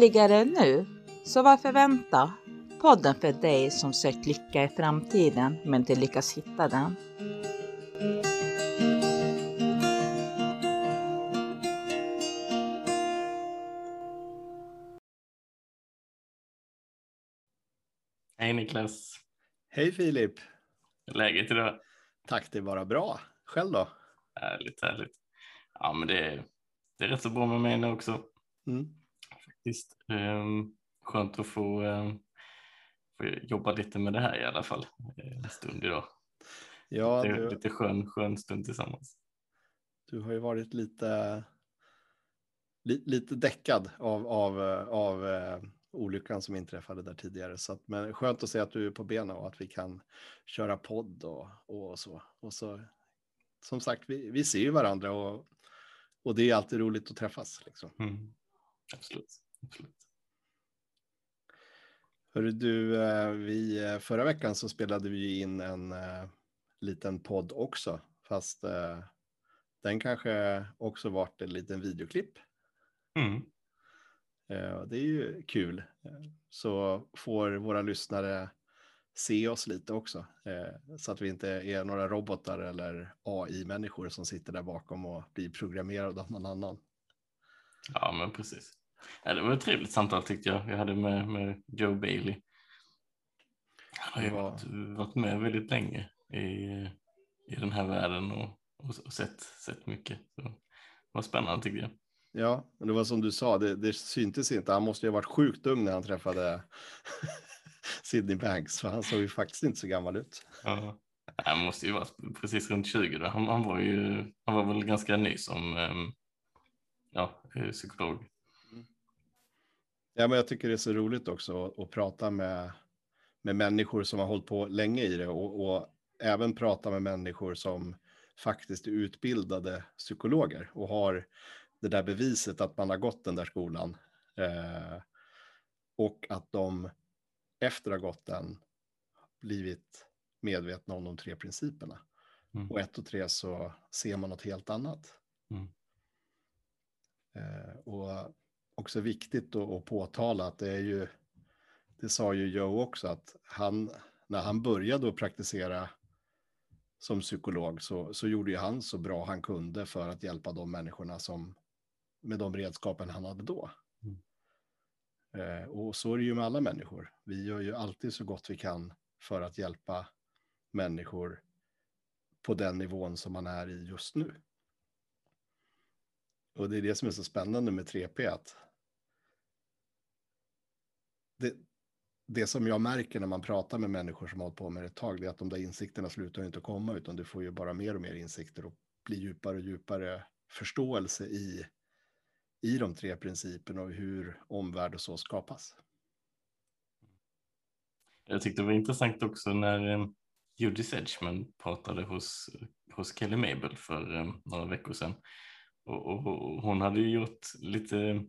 Lyckligare nu? Så varför vänta? Podden för dig som sökt lycka i framtiden men inte lyckas hitta den. Hej Niklas, Hej Filip! Hur är läget idag? Tack, det är bara bra. Själv då? Härligt, härligt. Ja, men det är, det är rätt så bra med mig nu också. Mm. Faktiskt. Um, skönt att få, um, få jobba lite med det här i alla fall eh, en stund idag. Ja, lite, du, lite skön, skön stund tillsammans. du har ju varit lite, li, lite däckad av, av, eh, av eh, olyckan som inträffade där tidigare. Så att, men skönt att se att du är på benen och att vi kan köra podd och, och så. Och så som sagt, vi, vi ser ju varandra och, och det är alltid roligt att träffas. Liksom. Mm. Absolut. Absolut. Hörru du, eh, vi, eh, förra veckan så spelade vi in en uh, liten podd också, fast den kanske också varit en liten videoklipp. Mm. Det är ju kul, så får våra lyssnare se oss lite också, så att vi inte är några robotar eller AI-människor som sitter där bakom och blir programmerade av någon annan. Ja, men precis. Ja, det var ett trevligt samtal tyckte jag. Jag hade med, med Joe Bailey. Han har ju varit, varit med väldigt länge i, i den här världen och, och, och sett, sett mycket. Så det var spännande tycker jag. Ja, men det var som du sa, det, det syntes inte. Han måste ju ha varit sjukt ung när han träffade Sydney Banks, för han såg ju faktiskt inte så gammal ut. Ja. Han måste ju vara precis runt 20 då. Han, han, var ju, han var väl ganska ny som ehm, ja, eh, psykolog. Ja, men jag tycker det är så roligt också att, prata med, med människor som har hållit på länge i det och, och även prata med människor som faktiskt är utbildade psykologer och har det där beviset att man har gått den där skolan. Eh, och att de efter att ha gått den blivit medvetna om de tre principerna. Mm. Och ett och tre så ser man något helt annat. Mm. Eh, och också viktigt att, påtala att det är ju, det sa ju Joe också, att han, när han började att praktisera som psykolog så, så gjorde ju han så bra han kunde för att hjälpa de människorna som, med de redskapen han hade då. Mm. Eh, och så är det ju med alla människor. Vi gör ju alltid så gott vi kan för att hjälpa människor på den nivån som man är i just nu. Och det är det som är så spännande med 3P, att det, det som jag märker när man pratar med människor som har hållit på med det ett tag, det är att de där insikterna slutar inte att komma, utan du får ju bara mer och mer insikter och blir djupare och djupare förståelse i, i de tre principerna och hur omvärld och så skapas. Jag tyckte det var intressant också när eh, Judy Sedgman pratade hos, hos Kelly Mabel för eh, några veckor sedan. Och, och, och hon hade ju gjort lite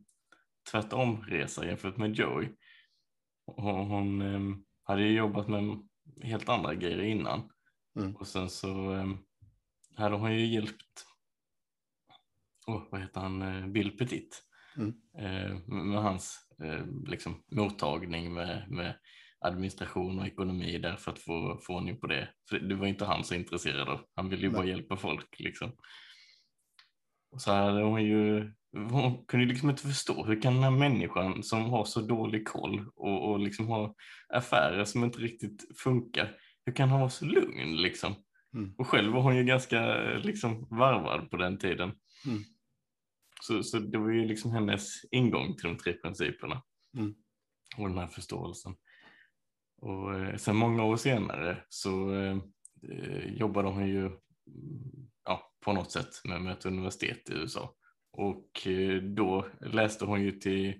tvärtom resa jämfört med Joey. Hon, hon eh, hade ju jobbat med helt andra grejer innan. Mm. Och sen så eh, hade hon ju hjälpt, oh, vad heter han, eh, Bill Petit. Mm. Eh, med med hans eh, liksom, mottagning med, med administration och ekonomi där för att få, få ordning på det. För det var inte han så intresserad av. Han ville ju Nej. bara hjälpa folk liksom. Och så hade hon ju, hon kunde liksom inte förstå hur kan den här människan som har så dålig koll och, och liksom har affärer som inte riktigt funkar, hur kan han vara så lugn liksom? Mm. Och själv var hon ju ganska liksom varvad på den tiden. Mm. Så, så det var ju liksom hennes ingång till de tre principerna Mm. och den här förståelsen. Och eh, sen många år senare så eh, eh, jobbade hon ju mm, ja, på något sätt med, med ett universitet i USA. Och eh, då läste hon ju till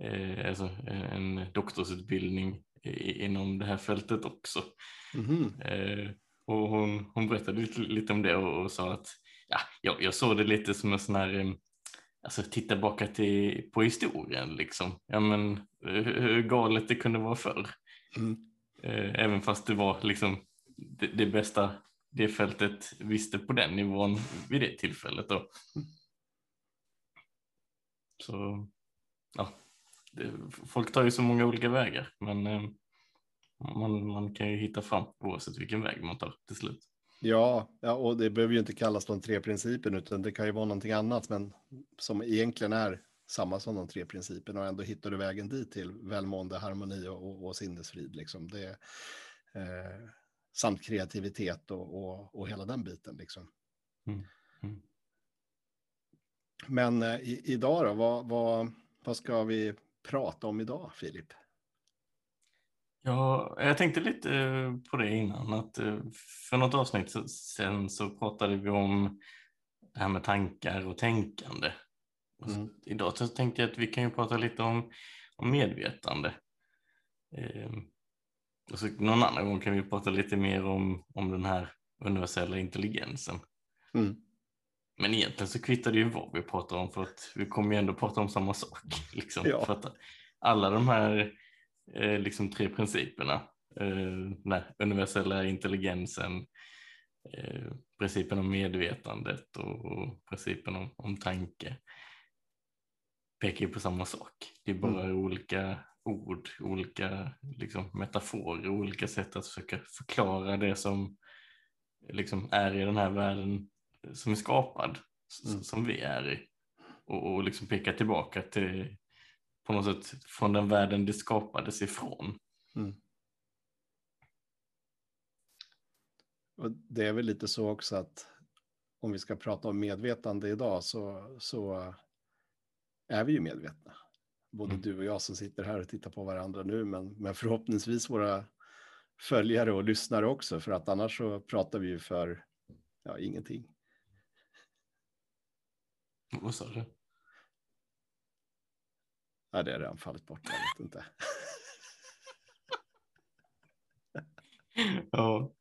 eh, alltså, en doktorsutbildning inom det här fältet också. Eh, och hon, hon berättade lite, lite om det och, och sa att ja, jag, jag såg det lite som en sån här, alltså titta tillbaka till, på historien liksom. Ja men hur galet det kunde vara förr. Mm. Även fast det var liksom det, det bästa det fältet visste på den nivån vid det tillfället då. Så ja, det, folk tar ju så många olika vägar, men eh, man, man kan ju hitta fram oavsett vilken väg man tar till slut. Ja, ja, och det behöver ju inte kallas de tre principerna, utan det kan ju vara någonting annat, men som egentligen är samma som de tre principerna och ändå hittar du vägen dit till välmående, harmoni och, och, och sinnesfrid. Liksom. Det, eh, samt kreativitet och, och, och, hela den biten. Liksom. Mm. Mm. Men eh, i, idag då, vad, vad, vad ska vi prata om idag, Filip? Ja, jag tänkte lite eh, på det innan, att eh, för något avsnitt sen så pratade vi om det här med tankar och tänkande. Mm. Idag så tänkte jag att vi kan ju prata lite om, om medvetande. Eh, och så någon annan gång kan vi prata lite mer om, om den här universella intelligensen. Mm. Men egentligen så kvittar det ju vad vi pratar om för att vi kommer ju ändå prata om samma sak. Liksom. Ja. För att alla de här eh, liksom tre principerna, eh, nej, universella intelligensen, eh, principen om medvetandet och, och principen om, om tanke pekar ju på samma sak. Det är bara mm. olika ord, olika liksom, metaforer, olika sätt att försöka förklara det som liksom, är i den här världen som är skapad, mm. som vi är i. Och, och liksom peka tillbaka till på något sätt från den världen det skapades ifrån. Mm. Och det är väl lite så också att om vi ska prata om medvetande idag så, så är vi ju medvetna. Både mm. du och jag som sitter här och tittar på varandra nu, men, men förhoppningsvis våra följare och lyssnare också, för att annars så pratar vi ju för ja, ingenting. Vad sa du? Ja, det är redan fallit bort, jag vet inte. ja.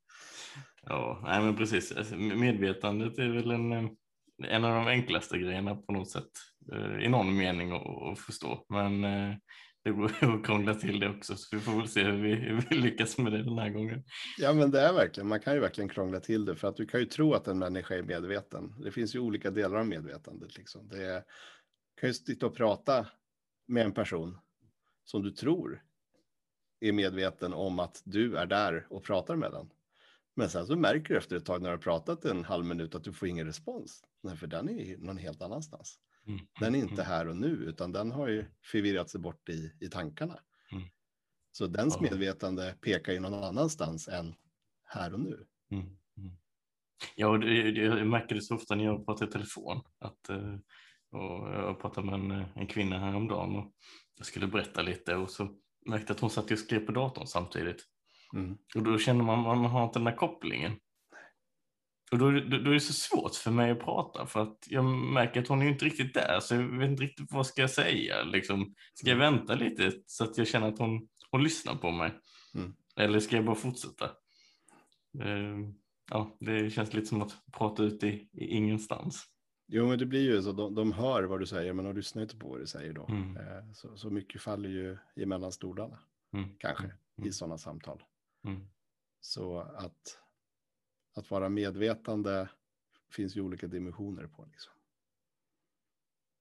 ja, nej men precis. Alltså, medvetandet är väl en, en av de enklaste grejerna på något sätt eh, i någon mening att förstå. Men eh, det går att krångla till det också, så vi får väl se hur vi, hur vi lyckas med det den här gången. Ja, men det är verkligen, man kan ju verkligen krångla till det, för att du kan ju tro att en människa är medveten. Det finns ju olika delar av medvetandet. Liksom. Det är, kan ju sitta och prata med en person som du tror är medveten om att du är där och pratar med den. Men sen så märker du efter ett tag när du har pratat en halv minut att du får ingen respons. Nej, för den är någon helt annanstans. Mm. Den är inte mm. här och nu, utan den har ju förvirrat sig bort i, i tankarna. Mm. Så dens medvetande pekar ju någon annanstans än här och nu. Mm. mm. Ja, det, jag märker det så ofta när jag pratar i telefon. Att, uh, och jag pratade med en, en kvinna häromdagen och jag skulle berätta lite och så märkte jag att hon satt och skrev på datorn samtidigt. Mm. Och då känner man att man har inte den här kopplingen. Och då, då, då, är det så svårt för mig att prata för att jag märker att hon är inte riktigt där så jag vet inte riktigt vad ska jag säga. Liksom, ska jag mm. vänta lite så att jag känner att hon, hon lyssnar på mig? Mm. Eller ska jag bara fortsätta? Uh, ja, det känns lite som att prata ut i, i ingenstans. Jo, men det blir ju så. De, de hör vad du säger, men de lyssnar inte på vad du säger då. Mm. Eh, så, så mycket faller ju emellan stolarna, mm. kanske, mm. i sådana samtal. Mm. Så att, att vara medvetande finns ju olika dimensioner på. Liksom.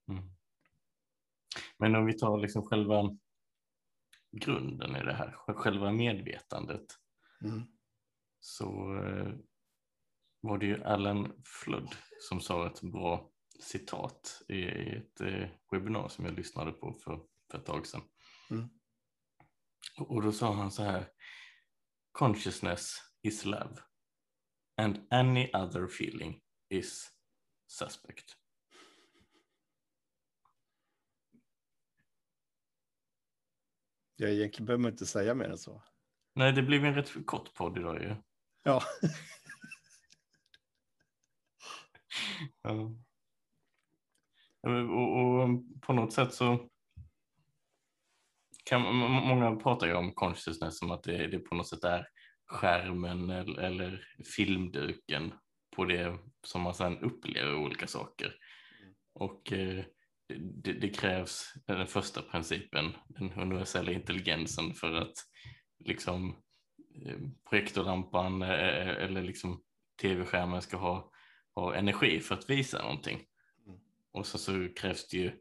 Mm. Men om vi tar liksom själva grunden i det här, själva medvetandet, mm. så eh, var det ju Alan Flood som sa ett bra citat i ett eh, webbinar som jag lyssnade på för, för ett tag sedan. Mm. Och då sa han så här, consciousness is love and any other feeling is suspect. Ja, egentligen behöver man inte säga mer än så. Nej, det blev en rätt kort podd idag ju. Ja. ja. Och, och, på något sätt så kan många pratar ju om consciousness som att det, det på något sätt är skärmen eller, eller filmduken på det som man sedan upplever olika saker. Mm. Och eh, det, det, krävs den första principen, den universella intelligensen för att liksom eh, projektorlampan eh, eller liksom tv-skärmen ska ha, ha energi för att visa någonting. Mm. Och så, så krävs det ju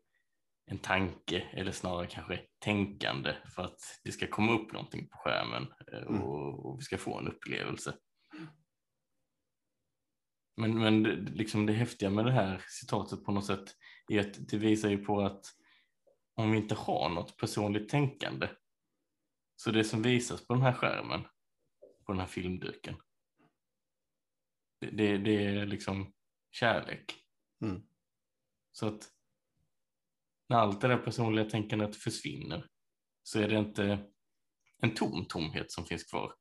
en tanke eller snarare kanske tänkande för att det ska komma upp någonting på skärmen eh, Mm. och, och vi ska få en upplevelse. Men, men det- liksom det häftiga med det här citatet på något sätt är att det visar ju på att om vi inte har något personligt tänkande så det som visas på den här skärmen, på den här filmduken, det, det, det är liksom kärlek. Mm. Så att när allt det där personliga tänkandet försvinner så är det inte en tom tomhet som finns kvar.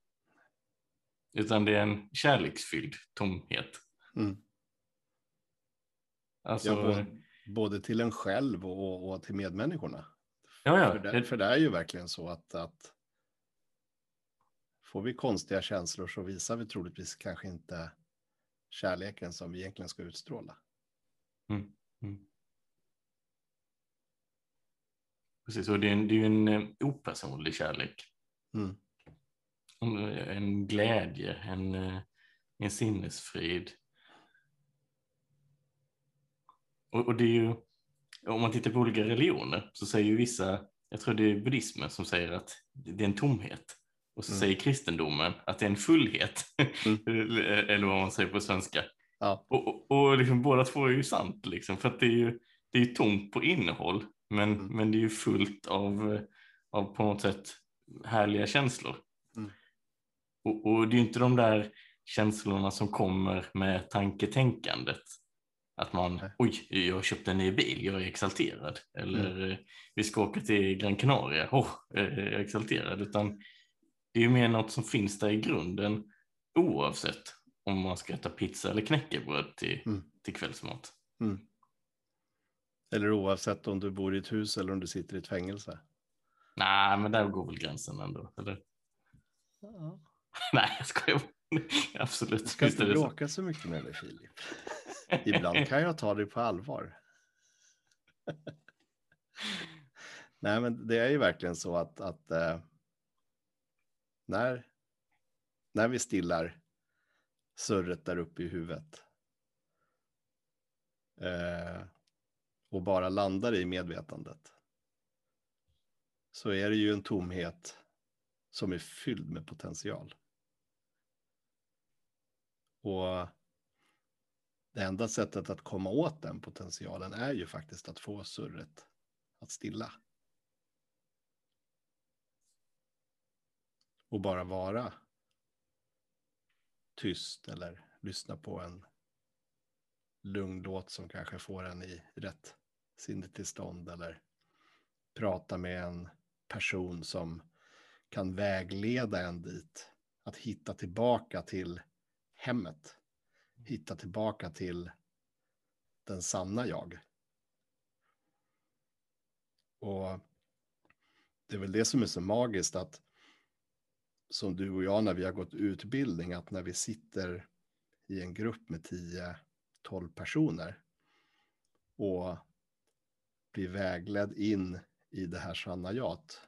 Utan det är en kärleksfylld tomhet. Mm. Alltså, Ja, både, både till en själv och, och till medmänniskorna. ja, ja, För, det, för det är ju verkligen så att, att får vi konstiga känslor så visar vi troligtvis kanske inte kärleken som vi egentligen ska utstråla. Mm, mm. Precis, och det är, en, det är ju en eh, opersonlig kärlek. Mm. En, en glädje, en, eh, en sinnesfrid. Och, och det är ju, om man tittar på olika religioner så säger ju vissa, jag tror det är buddhismen som säger att det är en tomhet. Och så Mm. säger kristendomen att det är en fullhet. Mm. Eller vad man säger på svenska. Ja. Och, och, och liksom, båda två är ju sant, liksom, för att det är ju, det är ju tomt på innehåll, men, Mm. men det är ju fullt av, av på något sätt härliga känslor. Mm. Och, och det är ju inte de där känslorna som kommer med tanketänkandet. Att man, Nej. oj, jag har köpt en ny bil, jag är exalterad. Eller Mm. eh, vi ska åka till Gran Canaria, eh, jag är exalterad. Utan det är ju mer något som finns där i grunden oavsett om man ska äta pizza eller knäckebröd till, Mm. till kvällsmat. Mm. Eller oavsett om du bor i ett hus eller om du sitter i ett fängelse. Nej, men där går väl gränsen ändå. Eller? Ja. Nej, jag skojar. Absolut. Du ska inte så. bråka så mycket med dig Filip. Ibland kan jag ta dig på allvar. Nej, men det är ju verkligen så att, att eh, när, när vi stillar surret där uppe i huvudet eh, och bara landar i medvetandet så är det ju en tomhet som är fylld med potential. Och det enda sättet att komma åt den potentialen är ju faktiskt att få surret att stilla. Och bara vara tyst eller lyssna på en lugn låt som kanske får en i rätt sinnetillstånd eller prata med en person som kan vägleda en dit. Att hitta tillbaka till hemmet. Hitta tillbaka till den sanna jag. Och det är väl det som är så magiskt att som du och jag när vi har gått utbildning, att när vi sitter i en grupp med 10-12 personer och blir vägledd in i det här sanna jaget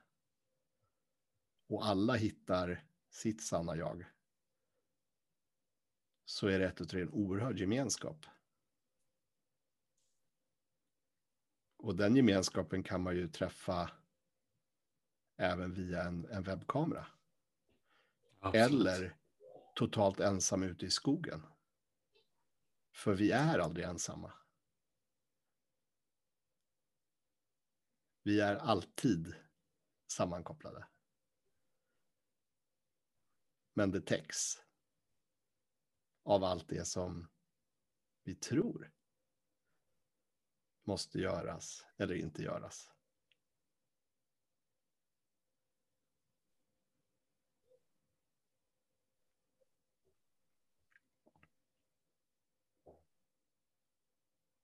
och alla hittar sitt sanna jag så är det ett och en oerhörd gemenskap. Och den gemenskapen kan man ju träffa även via en, en webbkamera. Absolut. Eller totalt ensam ute i skogen. För vi är aldrig ensamma. Vi är alltid sammankopplade. Men det täcks av allt det som vi tror måste göras eller inte göras.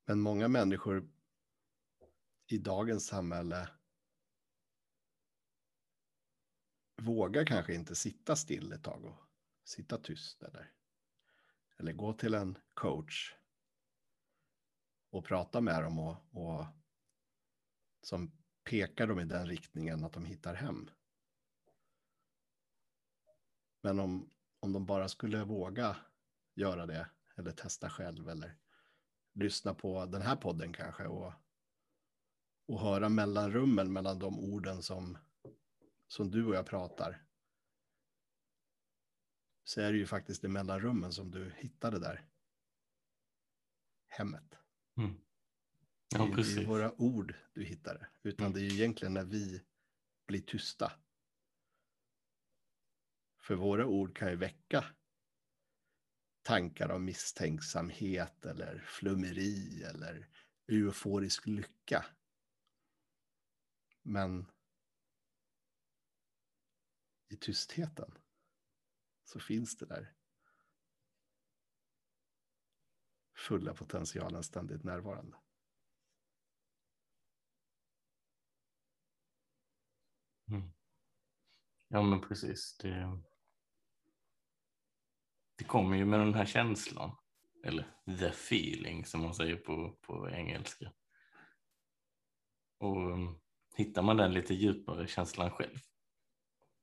Men många människor i dagens samhälle vågar kanske inte sitta still ett tag och sitta tyst eller, eller gå till en coach och prata med dem och, och som pekar dem i den riktningen att de hittar hem. Men om, om de bara skulle våga göra det eller testa själv eller lyssna på den här podden kanske och och höra mellanrummen mellan de orden som, som du och jag pratar. Så är det ju faktiskt i mellanrummen som du hittade där. Hemmet. Mm. Det Ja, är ju precis. inte våra ord du hittar det, utan Mm. det är ju egentligen när vi blir tysta. För våra ord kan ju väcka tankar om misstänksamhet eller flummeri eller euforisk lycka. Men i tystheten så finns det där fulla potentialen ständigt närvarande. Mm. Ja, men precis. Det, det kommer ju med den här känslan. Eller the feeling som man säger på, på engelska. Och um, hittar man den lite djupare känslan själv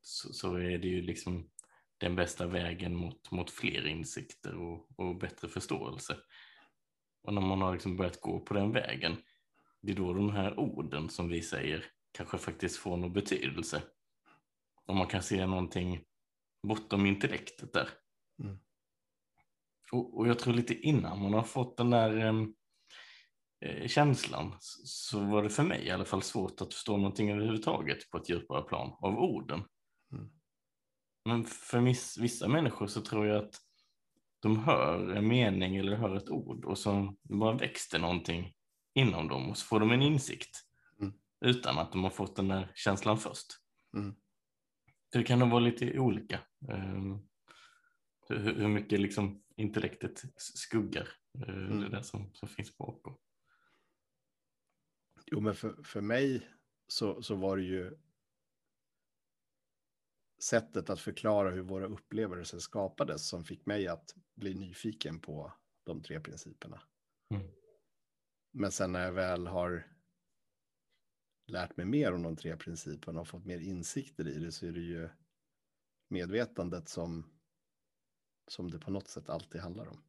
så, så är det ju liksom den bästa vägen mot, mot fler insikter och, och bättre förståelse. Och när man har liksom börjat gå på den vägen, det är då de här orden som vi säger kanske faktiskt får någon betydelse. Och man kan se någonting bortom intellektet där. Mm. Och, och jag tror lite innan man har fått den där eh, känslan så, var det för mig i alla fall svårt att förstå någonting överhuvudtaget på ett djupare plan av orden. Mm. Men för viss, vissa människor så tror jag att de hör en mening eller hör ett ord och så bara växte någonting inom dem och så får de en insikt Mm. utan att de har fått den där känslan först. Mm. Så det kan nog vara lite olika. Um, hur, mycket liksom intellektet skuggar uh, Mm. det där som, som finns bakom. Jo, men för, för mig så, så var det ju sättet att förklara hur våra upplevelser skapades som fick mig att bli nyfiken på de tre principerna. Mm. Men sen när jag väl har lärt mig mer om de tre principerna och fått mer insikter i det så är det ju medvetandet som, som det på något sätt alltid handlar om.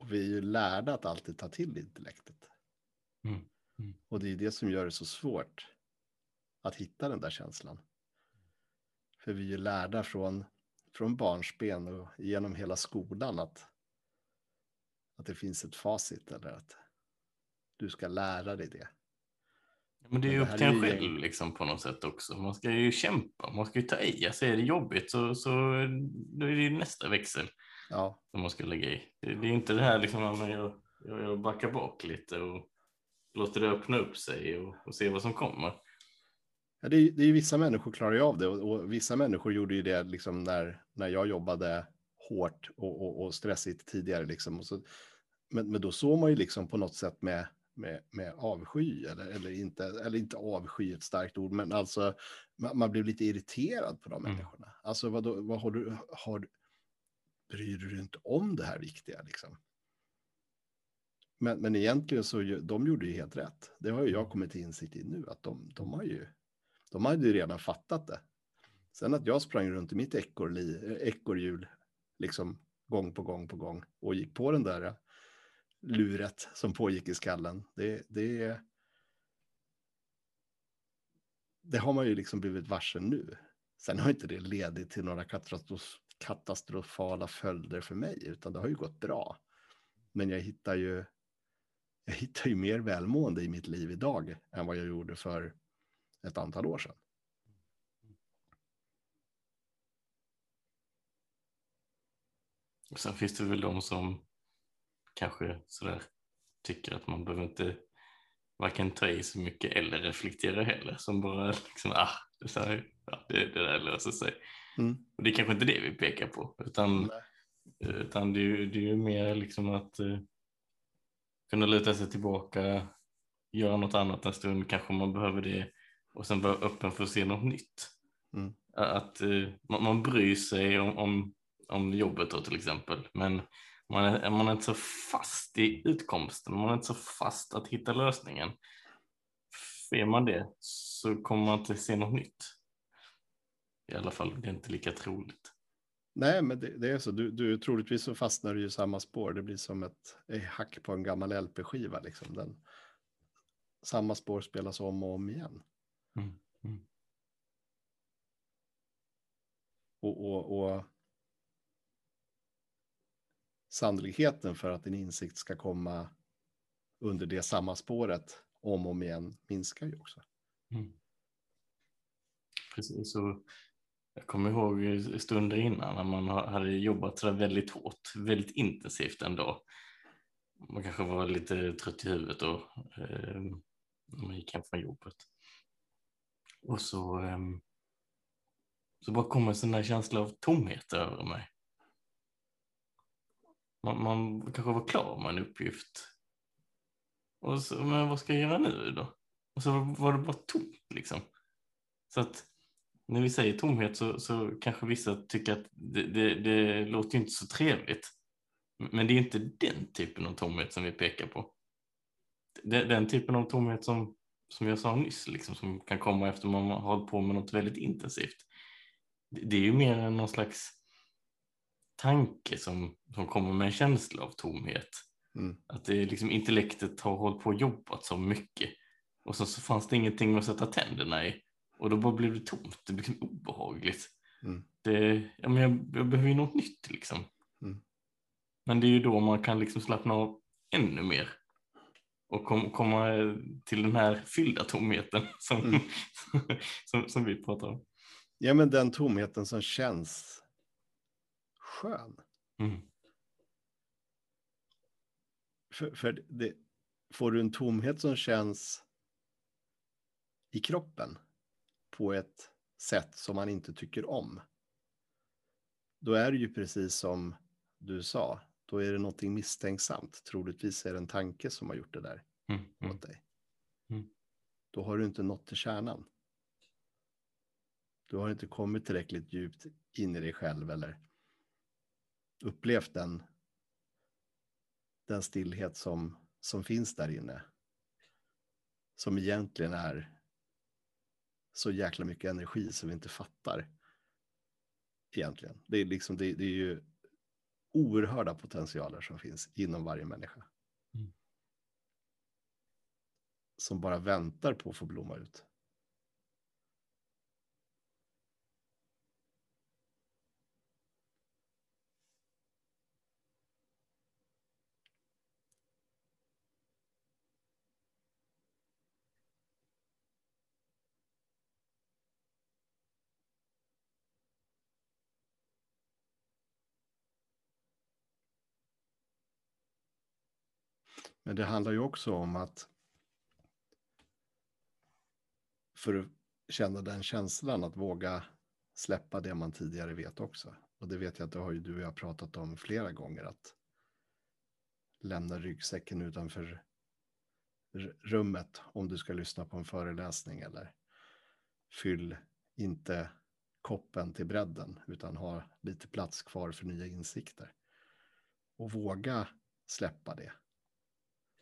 Och vi är ju lärda att alltid ta till intellektet. Mm. Mm. Och det är det som gör det så svårt att hitta den där känslan. För vi är ju lärda från, från barnsben och genom hela skolan att, att det finns ett facit eller att du ska lära dig det. Men det är ju upp till en ju- själv liksom, på något sätt också. Man ska ju kämpa, man ska ju ta i. Alltså är det jobbigt så, så då är det ju nästa växel Ja, som man ska lägga i. Det, det är inte det här liksom att jag, jag, jag backar bak lite och låter det öppna upp sig och, och se vad som kommer. Ja, det, är, det är ju vissa människor klarar ju av det och, och vissa människor gjorde ju det liksom när, när jag jobbade hårt och, och, och stressigt tidigare. Liksom. Och så, men, men då såg man ju liksom på något sätt med, med, med avsky, eller, eller, inte, eller inte avsky ett starkt ord, men alltså man, man blev lite irriterad på de Mm. människorna. Alltså vad, då, vad har du, har, bryr du dig inte om det här viktiga liksom? Men, men egentligen så de gjorde ju helt rätt. Det har ju jag kommit till insikt i nu, att de, de har ju de hade ju redan fattat det. Sen att jag sprang runt i mitt ekorrhjul, liksom gång på gång på gång och gick på den där luret som pågick i skallen. Det, det, det har man ju liksom blivit varse nu. Sen har inte det ledit till några katastrof, katastrofala följder för mig, utan det har ju gått bra. Men jag hittar ju, jag hittar ju mer välmående i mitt liv idag än vad jag gjorde för ett antal år sedan. Sen finns det väl de som kanske sådär tycker att man behöver inte varken ta i så mycket eller reflektera heller. Som bara liksom, ah, det, här, ja, det, det där löser sig. Mm. Och det är kanske inte det vi pekar på, utan, Nej. utan det, är ju- det är ju mer liksom att eh, kunna luta sig tillbaka, göra något annat en stund, kanske man behöver det och sen vara öppen för att se något nytt. Mm. Att eh, man, man bryr sig om, om, om jobbet då till exempel, men man är, man är inte så fast i utkomsten, man är inte så fast att hitta lösningen. För är man det så kommer man inte se något nytt. I alla fall, det är inte lika troligt. Nej, men det, det är så. Du, du, troligtvis så fastnar du i samma spår. Det blir som ett, ett hack på en gammal LP-skiva. Liksom. Den, samma spår spelas om och om igen. Mm. Mm. Och, och, och sannolikheten för att en insikt ska komma under det samma spåret om och om igen minskar ju också. Mm. Precis, och jag kommer ihåg stunder innan när man hade jobbat så väldigt hårt, väldigt intensivt en dag. Man kanske var lite trött i huvudet då eh, när man gick hem från jobbet. Och så, eh, så bara kom en sån där känsla av tomhet över mig. Man, man kanske var klar med en uppgift. Och så, men vad ska jag göra nu då? Och så var det bara tomt liksom. Så att när vi säger tomhet så, så kanske vissa tycker att det, det, det låter inte så trevligt. Men det är inte den typen av tomhet som vi pekar på. Den, den typen av tomhet som, som jag sa nyss, liksom, som kan komma efter man har hållit på med något väldigt intensivt. Det, det är ju mer än någon slags tanke som, som kommer med en känsla av tomhet. Mm. Att det liksom intellektet har hållit på och jobbat så mycket och så, så fanns det ingenting att sätta tänderna i och då bara blev det tomt, det blev liksom obehagligt. Mm. Det, ja, men jag, jag behöver ju något nytt liksom. Mm. Men det är ju då man kan liksom slappna av ännu mer och kom, komma till den här fyllda tomheten som, Mm. som, som vi pratar om. Ja, men den tomheten som känns skön. Mm. För, för det, får du en tomhet som känns i kroppen på ett sätt som man inte tycker om. Då är det ju precis som du sa, då är det någonting misstänksamt. Troligtvis är det en tanke som har gjort det där Mm. Mm. åt dig. Mm. Då har du inte nått till kärnan. Du har inte kommit tillräckligt djupt in i dig själv eller upplevt den, den stillhet som, som finns där inne. Som egentligen är så jäkla mycket energi som vi inte fattar. Egentligen. Det är, liksom, det, det är ju oerhörda potentialer som finns inom varje människa. Mm. Som bara väntar på att få blomma ut. Men det handlar ju också om att för att känna den känslan att våga släppa det man tidigare vet också. Och det vet jag att det har ju du och jag pratat om flera gånger att lämna ryggsäcken utanför rummet om du ska lyssna på en föreläsning eller fyll inte koppen till bredden utan ha lite plats kvar för nya insikter. Och våga släppa det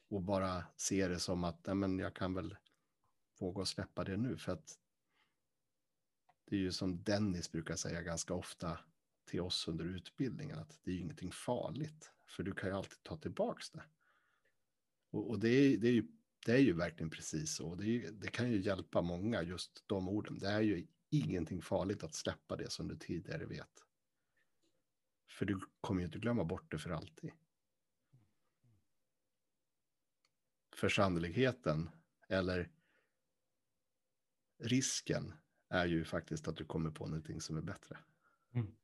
och bara se det som att nej, men jag kan väl våga släppa det nu för att det är ju som Dennis brukar säga ganska ofta till oss under utbildningen att det är ju ingenting farligt för du kan ju alltid ta tillbaks det. Och, och det, är, det, är ju, det är ju verkligen precis så. Det, är det kan ju hjälpa många just de orden. Det är ju ingenting farligt att släppa det som du tidigare vet. För du kommer ju inte glömma bort det för alltid. För sannolikheten eller risken är ju faktiskt att du kommer på någonting som är bättre. Mm.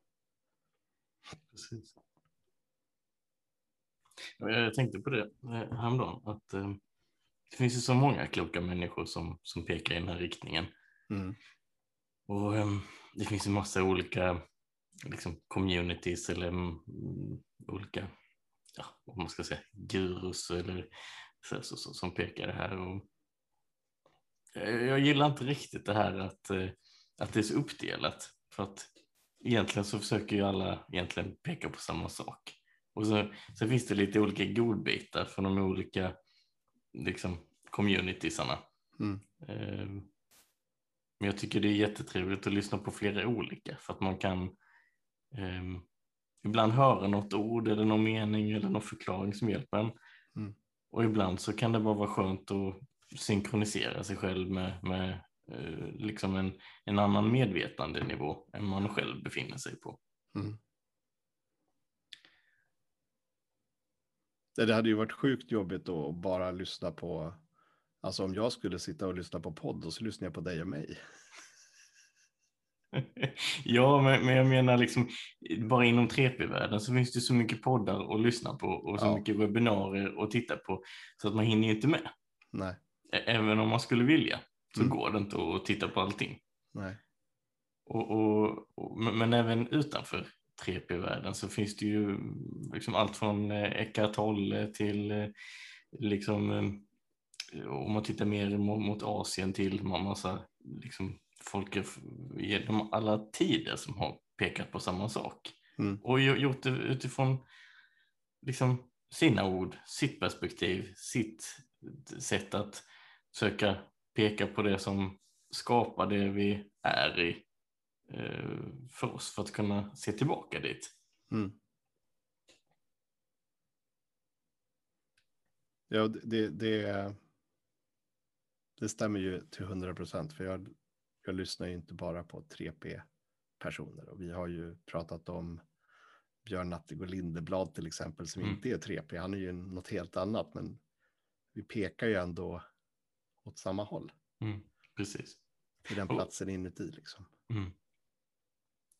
Precis. Jag tänkte på det eh, häromdagen att eh, det finns ju så många kloka människor som, som pekar i den här riktningen. Mm. Och eh, det finns ju massa olika liksom, communities eller mm, olika, ja, vad man ska säga, gurus eller så, så, så, som pekar det här. Och jag gillar inte riktigt det här att, att det är så uppdelat. För att egentligen så försöker ju alla egentligen peka på samma sak. Och så, så finns det lite olika godbitar från de olika liksom, communitiesarna. Mm. Men jag tycker det är jättetrevligt att lyssna på flera olika för att man kan eh, ibland höra något ord eller någon mening eller någon förklaring som hjälper en. Mm. Och ibland så kan det bara vara skönt att synkronisera sig själv med, med eh, liksom en, en annan medvetandenivå än man själv befinner sig på. Mm. Det hade ju varit sjukt jobbigt då att bara lyssna på, alltså om jag skulle sitta och lyssna på podd och så lyssnar jag på dig och mig. ja, men, men jag menar liksom bara inom 3P-världen så finns det så mycket poddar att lyssna på och så Ja. mycket webbinarier att titta på så att man hinner ju inte med. Nej, Även om man skulle vilja så Mm. går det inte att titta på allting. nej. Och, och, och, men även utanför 3P-världen så finns det ju liksom allt från eh, Eckart Tolle till eh, liksom eh, om man tittar mer mot, Asien till ma- massa liksom folk genom alla tider som har pekat på samma sak Mm. och gjo- gjort det utifrån liksom sina ord, sitt perspektiv, sitt sätt att söka peka på det som skapar det vi är i eh, för oss för att kunna se tillbaka dit. Mm. Ja, det, det, det, stämmer ju till 100 procent. För jag, jag lyssnar ju inte bara på 3P-personer. Och vi har ju pratat om Björn Natthig Lindeblad till exempel, som Mm. inte är 3P. Han är ju något helt annat, men vi pekar ju ändå åt samma håll. Mm, precis. Till den Och- platsen inuti liksom. Mm.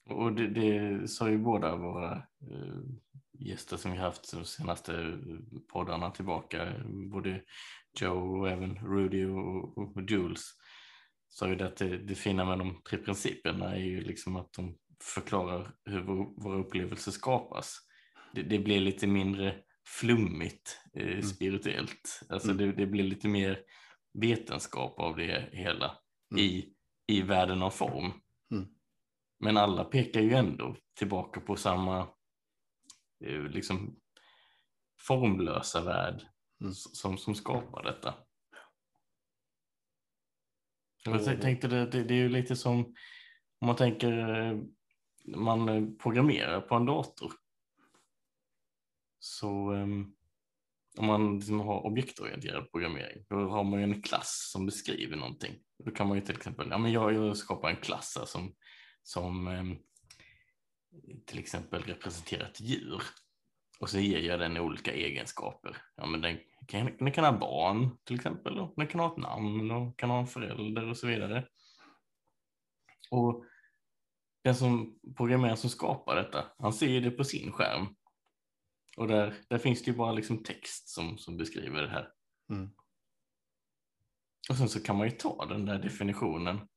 Och det, det sa ju båda våra eh, gäster som vi haft de senaste poddarna tillbaka, både Joe och även Rudy och, och, och Jules, sa ju det att det, det fina med de tre principerna är ju liksom att de förklarar hur vår, våra upplevelser skapas. Det, det blir lite mindre flummigt eh, spirituellt, alltså Mm. det, det blir lite mer vetenskap av det hela Mm. i, i världen av form. Mm. Men alla pekar ju ändå tillbaka på samma eh, liksom formlösa värld Mm. som, som skapar detta. Jag tänkte det, det, det är ju lite som om man tänker eh, man eh, programmerar på en dator. Så ehm, om man liksom har objektorienterad programmering, då har man ju en klass som beskriver någonting. Då kan man ju till exempel, ja men jag, jag skapar en klass här som, som ehm, till exempel representerar ett djur. Och så ger jag den olika egenskaper. Ja, men den kan, den kan ha barn till exempel, och den kan ha ett namn och kan ha en förälder och så vidare. Och den som programmerar som skapar detta, han ser det på sin skärm. Och där, där finns det ju bara liksom text som, som beskriver det här. Mm. Och sen så kan man ju ta den där definitionen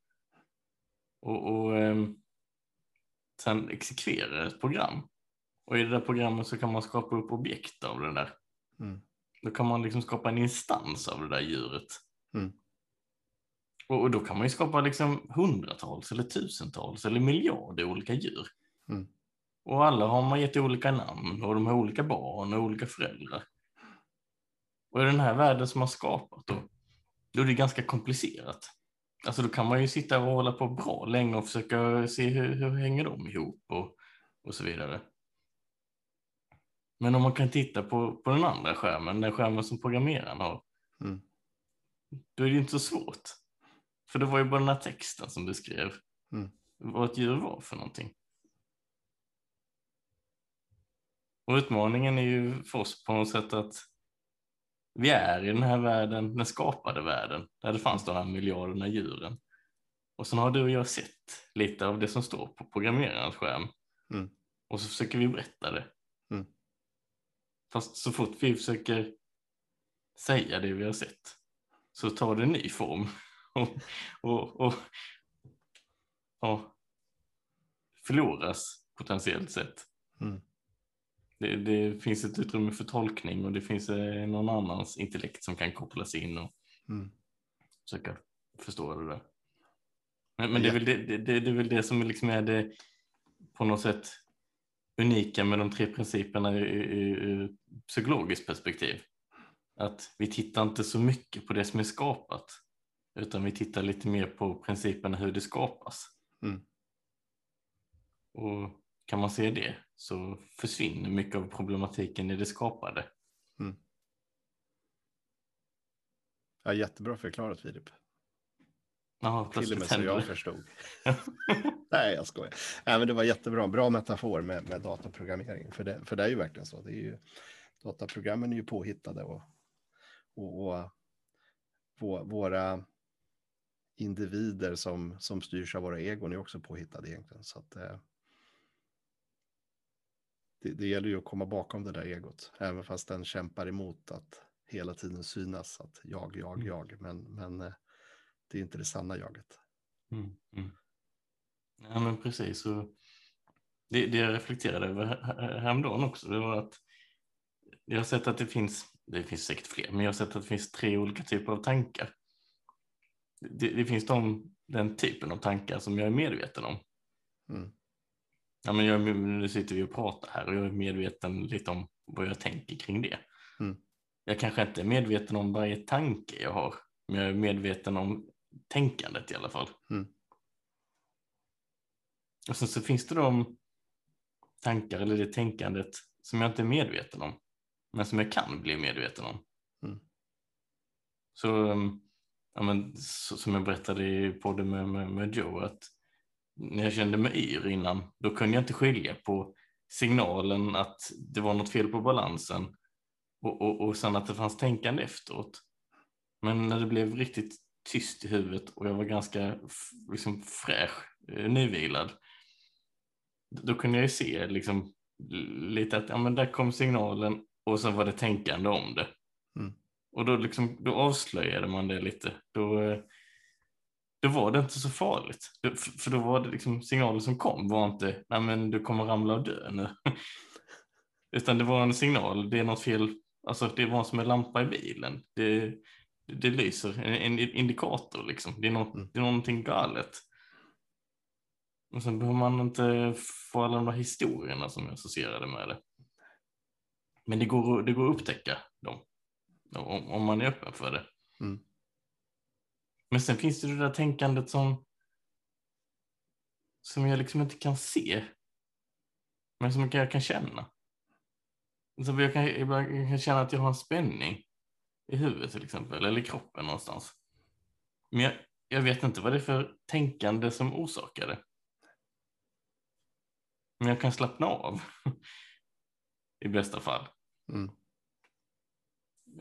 och, och ehm, sen exekvera ett program. Och i det där programmet så kan man skapa upp objekt av det där. Mm. Då kan man liksom skapa en instans av det där djuret. Mm. Och, och då kan man ju skapa liksom hundratals eller tusentals eller miljarder olika djur. Mm. Och alla har man gett olika namn och de har olika barn och olika föräldrar. Och i den här världen som man skapat då, då är det ganska komplicerat. Alltså då kan man ju sitta och hålla på bra länge och försöka se hur, hur hänger de ihop och, och så vidare. Men om man kan titta på, på den andra skärmen, den skärmen som programmeraren har, Mm. då är det inte så svårt. För det var ju bara den här texten som beskrev Mm. vad ett djur var för någonting. Och utmaningen är ju för oss på något sätt att vi är i den här världen, den skapade världen, där det fanns de här miljarderna djuren. Och sen har du och jag sett lite av det som står på programmerarens skärm. Mm. Och så försöker vi berätta det. Fast så fort vi försöker säga det vi har sett så tar det ny form. och, och, och, och förloras potentiellt sett. Mm. Det, det finns ett utrymme för tolkning och det finns eh, någon annans intellekt som kan kopplas in och Mm. försöka förstå det där. Men, men det, är väl det, det, det, det är väl det som liksom är det på något sätt unika med de tre principerna ur, ur, ur psykologiskt perspektiv. Att vi tittar inte så mycket på det som är skapat utan vi tittar lite mer på principerna hur det skapas. Mm. Och kan man se det så försvinner mycket av problematiken i det skapade. Ja, jättebra förklarat Filip. Jaha, Till och med så jag förstod. Nej, jag skojar. Nej, men det var jättebra. Bra metafor med, med dataprogrammering. För det, för det är ju verkligen så. Det är ju, dataprogrammen är ju påhittade och, och, och vå- våra individer som, som styrs av våra egon är också påhittade egentligen. Så att, eh, det, det gäller ju att komma bakom det där egot, även fast den kämpar emot att hela tiden synas att jag, jag, Mm. jag. Men, men eh, det är inte det sanna jaget. Mm, mm. Ja, men precis. Och det, det jag reflekterade över här- här- häromdagen också, det var att jag har sett att det finns, det finns säkert fler, men jag har sett att det finns tre olika typer av tankar. Det, det finns de, den typen av tankar som jag är medveten om. Mm. Ja, men jag, nu sitter vi och pratar här och jag är medveten lite om vad jag tänker kring det. Mm. Jag kanske inte är medveten om varje tanke jag har, men jag är medveten om tänkandet i alla fall. Mm. Och sen så finns det de tankar eller det tänkandet som jag inte är medveten om, men som jag kan bli medveten om. Mm. Så, um, ja, men, så, som jag berättade i podden med, med, med Joe, att när jag kände mig yr innan, då kunde jag inte skilja på signalen att det var något fel på balansen och, och, och sen att det fanns tänkande efteråt. Men när det blev riktigt tyst i huvudet och jag var ganska liksom, fräsch, eh, nyvilad, då kunde jag ju se liksom, lite att ja, men där kom signalen och sen var det tänkande om det. Mm. Och då, liksom, då avslöjade man det lite. Då, eh, då var det inte så farligt. För då var det liksom signalen som kom var inte nej men du kommer ramla och dö nu. Utan det var en signal, det är något fel, alltså det var som en lampa i bilen. Det, det lyser, en, indikator liksom. Det är, något, Mm. det är någonting galet. Och sen behöver man inte få alla de där historierna som är associerade med det. Men det går, det går att upptäcka dem. Om, om man är öppen för det. Mm. Men sen finns det det där tänkandet som som jag liksom inte kan se. Men som jag kan känna. Så jag, kan, ibland kan jag känna att jag har en spänning i huvudet till exempel, eller i kroppen någonstans. Men jag, jag vet inte vad det är för tänkande som orsakar det. Men jag kan slappna av. I bästa fall. Mm.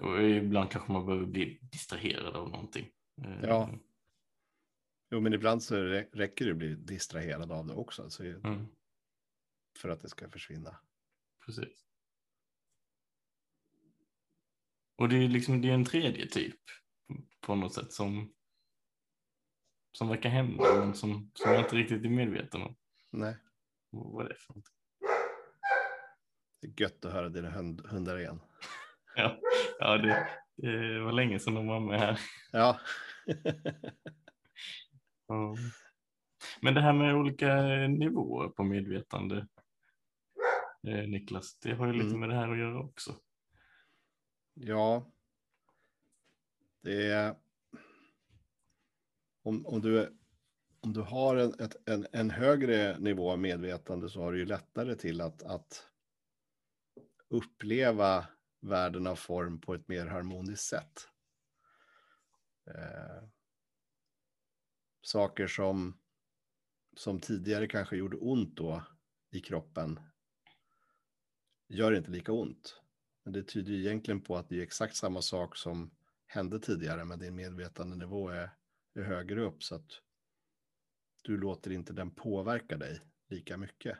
Och ibland kanske man behöver bli distraherad av någonting. Eh, Ja. Jo, men ibland så rä- räcker det att bli distraherad av det också. Alltså, Mm, för att det ska försvinna. precis. Och det är liksom det är en tredje typ på något sätt som som verkar hända men som, som jag inte riktigt är medveten om Nej, vad det är för något. det är gött att höra dina hund, hundar igen. Ja, ja det, det var länge sedan de var med här. Ja. Ja. Men det här med olika nivåer på medvetande, eh, Niklas, det har ju lite Mm. med det här att göra också ja. Det är... Om, om, du, om du har en, ett, en, en högre nivå av medvetande så har du ju lättare till att, att uppleva världen av form på ett mer harmoniskt sätt. Eh, saker som, som tidigare kanske gjorde ont då i kroppen gör inte lika ont. Men det tyder ju egentligen på att det är exakt samma sak som hände tidigare men din medvetandenivå är, är högre upp så att du låter inte den påverka dig lika mycket.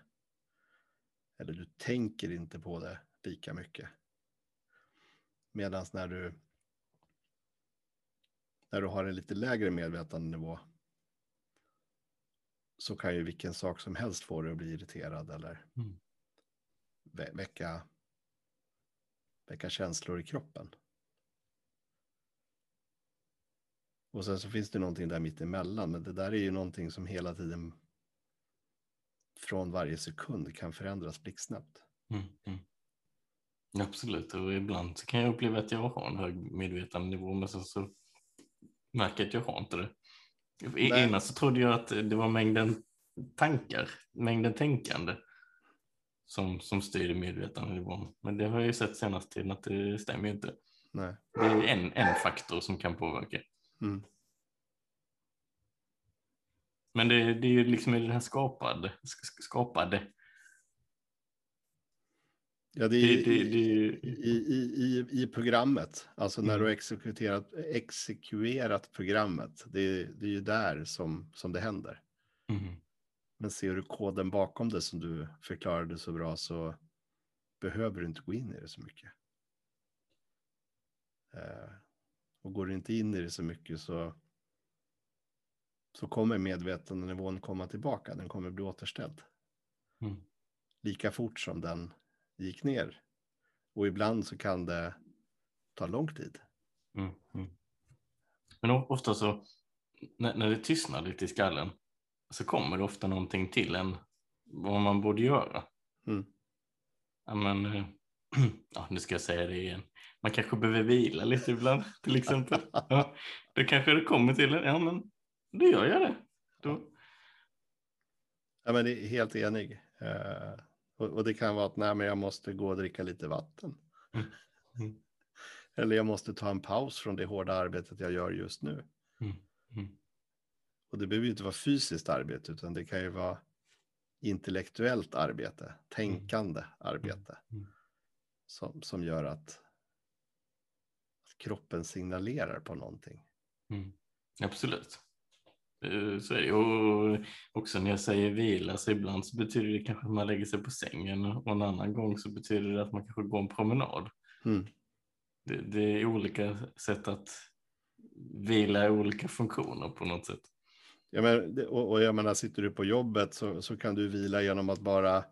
Eller du tänker inte på det lika mycket. Medan när du när du har en lite lägre medvetandenivå så kan ju vilken sak som helst få dig att bli irriterad eller Mm. vä- väcka, väcka känslor i kroppen. Och sen så finns det någonting där mitt emellan, men det där är ju någonting som hela tiden från varje sekund kan förändras blixtsnabbt. Mm, mm. Absolut, och ibland så kan jag uppleva att jag har en hög medvetandenivå men sen så märker jag att jag har inte det. Nej. Innan så trodde jag att det var mängden tankar, mängden tänkande som, som styr medvetandenivån. Men det har jag ju sett senast tiden att det stämmer ju inte. Nej. Det är en, en faktor som kan påverka. Mm. Men det, det är ju liksom i den här skapade, sk- skapade. Ja, det är, det, det, i, i, i, i programmet, alltså när Mm. du har exekuterat, exekverat programmet, det, är- det är ju där som, som det händer. mm, Men ser du koden bakom det som du förklarade så bra så behöver du inte gå in i det så mycket. Eh, och går du inte in i det så mycket så, så kommer medvetandenivån komma tillbaka, den kommer bli återställd. mm, Lika fort som den gick ner. Och ibland så kan det ta lång tid. mm, mm. Men ofta så när, när det tystnar lite i skallen så kommer det ofta någonting till en vad man borde göra. Mm. Ja, men, eh, ja, nu ska jag säga det igen. Man kanske behöver vila lite ibland till exempel. Ja, då kanske det kommer till en, ja men då gör jag det. Då, Ja, men det är helt enig. Eh, och, och det kan vara att nej, men jag måste gå och dricka lite vatten. Mm. Mm. Eller jag måste ta en paus från det hårda arbetet jag gör just nu. Mm. Mm. Och det behöver ju inte vara fysiskt arbete, utan det kan ju vara intellektuellt arbete, tänkande arbete. Mm. Som, som gör att, att kroppen signalerar på någonting. Mm. Absolut. Eh, Så är det. Och också när jag säger vila så ibland så betyder det kanske att man lägger sig på sängen och en annan gång så betyder det att man kanske går en promenad. Mm. Det, det är olika sätt att vila i olika funktioner på något sätt. Ja, men, och, och jag menar, sitter du på jobbet så, så kan du vila genom att bara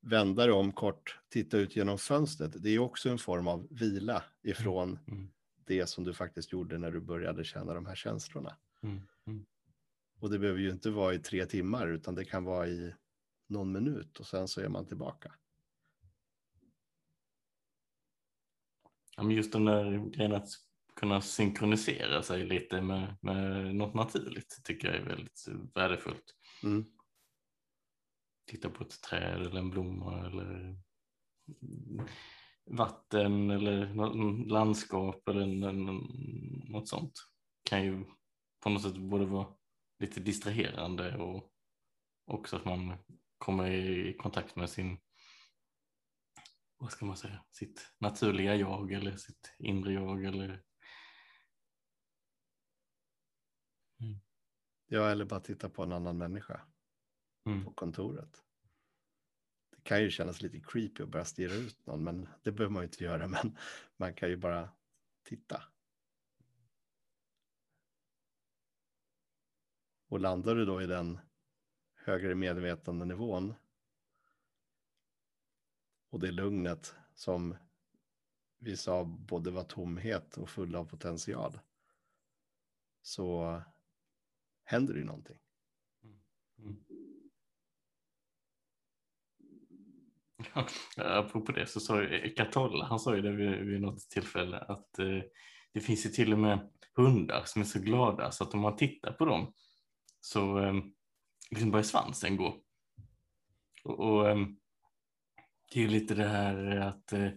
vända dig om kort, titta ut genom fönstret. Det är också en form av vila ifrån Mm. det som du faktiskt gjorde när du började känna de här känslorna. Mm. Mm. Och det behöver ju inte vara i tre timmar, utan det kan vara i någon minut och sen så är man tillbaka. Ja, men just den där grejen att kunna synkronisera sig lite med, med något naturligt tycker jag är väldigt värdefullt. Mm. Titta på ett träd eller en blomma eller vatten eller landskap eller något sånt. Kan ju på något sätt både vara lite distraherande och också att man kommer i kontakt med sin vad ska man säga, sitt naturliga jag eller sitt inre jag eller Ja, eller bara titta på en annan människa mm. på kontoret. Det kan ju kännas lite creepy att börja stirra ut någon, men det behöver man ju inte göra, men man kan ju bara titta. Och landar du då i den högre medvetandenivån och det lugnet som vi sa både var tomhet och full av potential så händer det någonting. Mm. mm. Apropå det så sa ju Eckart Tolle, han sa ju det vid, vid något tillfälle att eh, det finns ju till och med hundar som är så glada så att om man tittar på dem så eh, liksom börjar svansen gå. Och, och eh, det är ju lite det här att eh,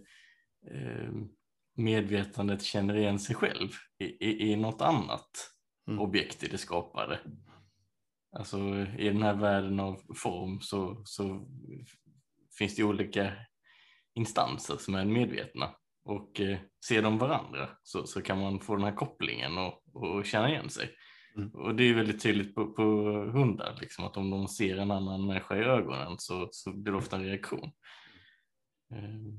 ehm, medvetandet känner igen sig själv i, i, i något annat Mm. objekt i det skapade. Alltså i den här världen av form så, så finns det olika instanser som är medvetna och eh, ser de varandra så, så kan man få den här kopplingen och, och känna igen sig. Mm. Och det är väldigt tydligt på, på hundar, liksom, att om de ser en annan människa i ögonen så, så blir det ofta en reaktion. Eh,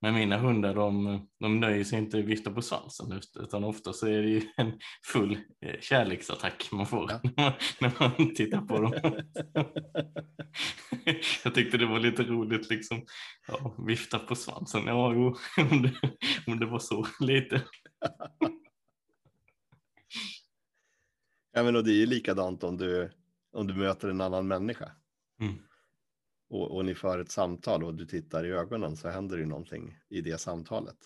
Men mina hundar de, de nöjer sig inte vifta på svansen utan ofta så är det ju en full eh, kärleksattack man får Ja. när, man, när man tittar på dem. Jag tyckte det var lite roligt liksom. Ja, vifta på svansen, ja jo, om det, om det var så lite. Ja, men och det är ju likadant om du, om du möter en annan människa Mm. Och, och ni för ett samtal och du tittar i ögonen så händer det ju någonting i det samtalet.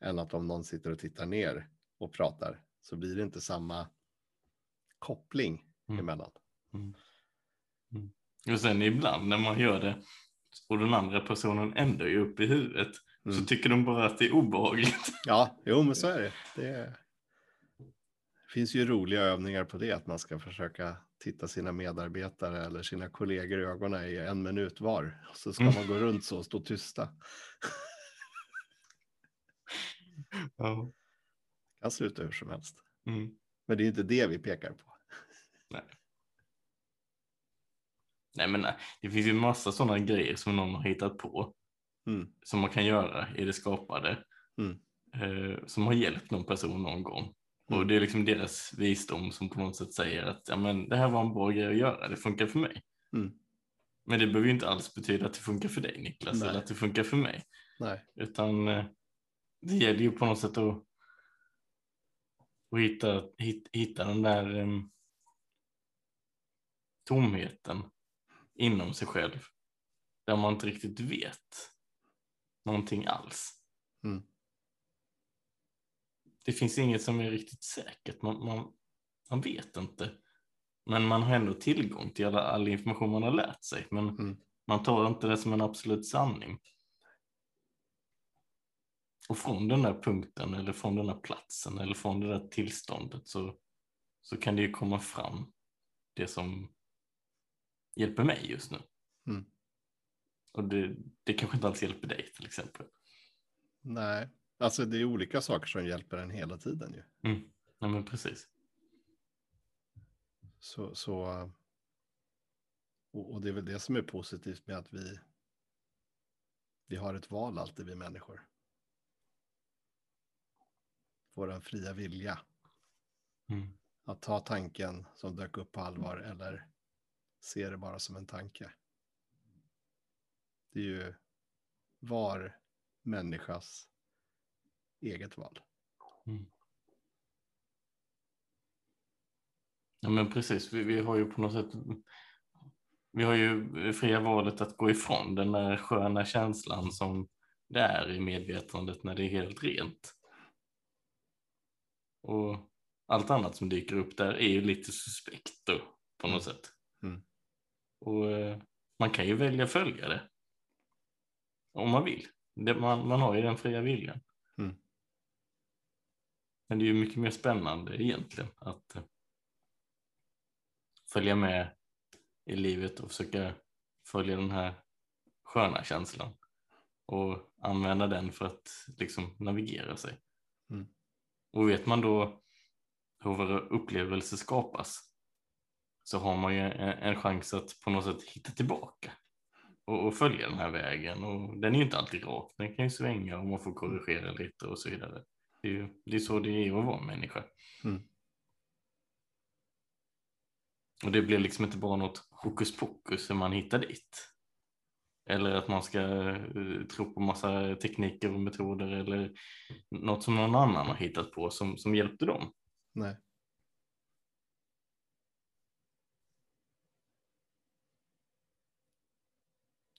Än att om någon sitter och tittar ner och pratar så blir det inte samma koppling Mm. emellan. Och sen ibland när man gör det och den andra personen ändå är uppe i huvudet Mm. så tycker de bara att det är obehagligt. Ja, jo men så är det. Det är... det finns ju roliga övningar på det, att man ska försöka titta sina medarbetare eller sina kollegor i ögonen i en minut var. Så ska Mm. man gå runt så och stå tysta. Ja. kan sluta hur som helst. Mm. Men det är inte det vi pekar på. Nej men nej, det finns ju massa sådana grejer som någon har hittat på Mm. som man kan göra i det skapade Mm. eh, som har hjälpt någon person någon gång. Och det är liksom deras visdom som på något sätt säger att ja, men, det här var en bra grej att göra, det funkar för mig. Mm. Men det behöver ju inte alls betyda att det funkar för dig Niklas Nej. eller att det funkar för mig. Nej. Utan eh, det gäller ju på något sätt att, att hitta, hit, hitta den där em, tomheten inom sig själv. Där man inte riktigt vet någonting alls. Mm. Det finns inget som är riktigt säkert. Man, man, man vet inte. Men man har ändå tillgång till alla, all information man har lärt sig. Men Mm. man tar inte det som en absolut sanning. Och från den där punkten eller från den där platsen eller från det där tillståndet så, så kan det ju komma fram det som hjälper mig just nu. Mm. Och det, det kanske inte alls hjälper dig till exempel. Nej, alltså det är olika saker som hjälper en hela tiden ju. Mm. Ja, men precis. Så, så och, och det är väl det som är positivt med att vi, vi har ett val alltid, vi människor. Vår fria vilja Mm. att ta tanken som dök upp på allvar eller se det bara som en tanke. Det är ju var människas eget val. Ja men precis, vi, vi har ju på något sätt vi har ju fria valet att gå ifrån den där sköna känslan som det är i medvetandet när det är helt rent. Och allt annat som dyker upp där är ju lite suspekt då, på något sätt. Mm. Och eh, man kan ju välja följa det. Om man vill. Det, man, man har ju den fria viljan. Mm. Men det är ju mycket mer spännande egentligen att eh, följa med i livet och försöka följa den här sköna känslan och använda den för att liksom navigera sig. Mm. Och vet man då hur våra upplevelser skapas så har man ju en, en chans att på något sätt hitta tillbaka och, och följa den här vägen och den är ju inte alltid rak, den kan ju svänga och man får korrigera lite och så vidare. Det är ju det är så det är att vara människa. Mm. Och det blir liksom inte bara något hokus pokus hur man hittar dit. Eller att man ska eh, tro på massa tekniker och metoder eller något som någon annan har hittat på som, som hjälpte dem. Nej.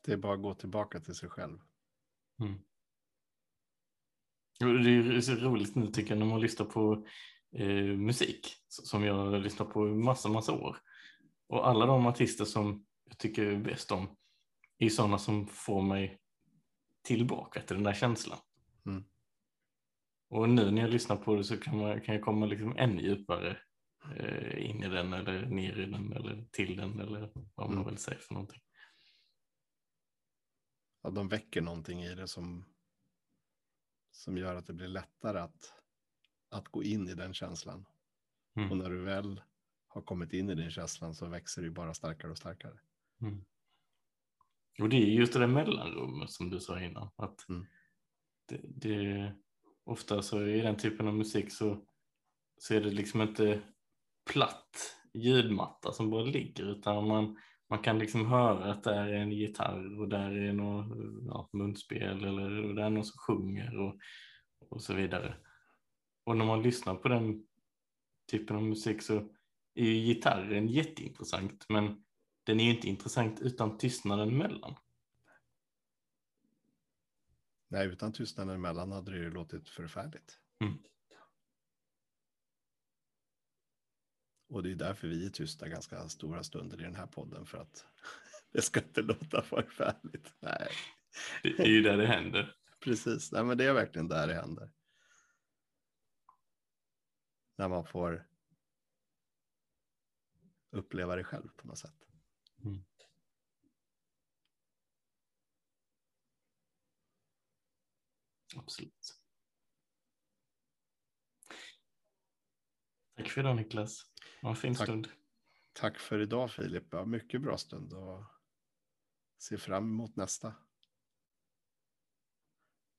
Det är bara att gå tillbaka till sig själv. Mm. Det är så roligt nu tycker jag när man lyssnar på eh, musik som jag har lyssnat på i massa, massa år. Och alla de artister som jag tycker bäst om är sådana som får mig tillbaka till den där känslan. Mm. Och nu när jag lyssnar på det så kan, man, kan jag komma liksom ännu djupare eh, in i den eller ner i den eller till den eller vad man Mm. vill säga för någonting. Ja, de väcker någonting i det som, som gör att det blir lättare att, att gå in i den känslan. Mm. Och när du väl har kommit in i den känslan så växer det ju bara starkare och starkare. Mm. Och det är just det där mellanrummet som du sa innan. Att Mm. det, det, ofta så i den typen av musik så, så är det liksom inte platt ljudmatta som bara ligger utan man, man kan liksom höra att där är en gitarr och där är något ja, munspel eller och där är någon som sjunger och, och så vidare. Och när man lyssnar på den typen av musik så är ju gitarren jätteintressant men den är ju inte intressant utan tystnaden mellan. Nej, utan tystnaden emellan hade det ju låtit förfärligt. Mm. Och det är därför vi är tysta ganska stora stunder i den här podden. För att det ska inte låta förfärligt. Nej, Det är ju där det händer. precis. Nej, men det är verkligen där det händer. När man får uppleva det själv på något sätt. Mm. Absolut. Tack för idag Niklas. En fin Tack. stund. Tack för idag Filip. Ja, mycket bra stund och ser fram emot nästa.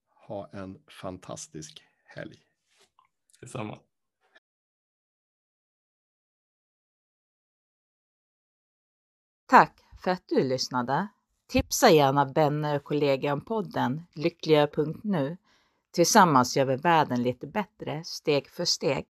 Ha en fantastisk helg. Detsamma. Tack för att du lyssnade. Tipsa gärna vänner och kollegor om podden lyckligare.nu. Tillsammans gör vi världen lite bättre steg för steg.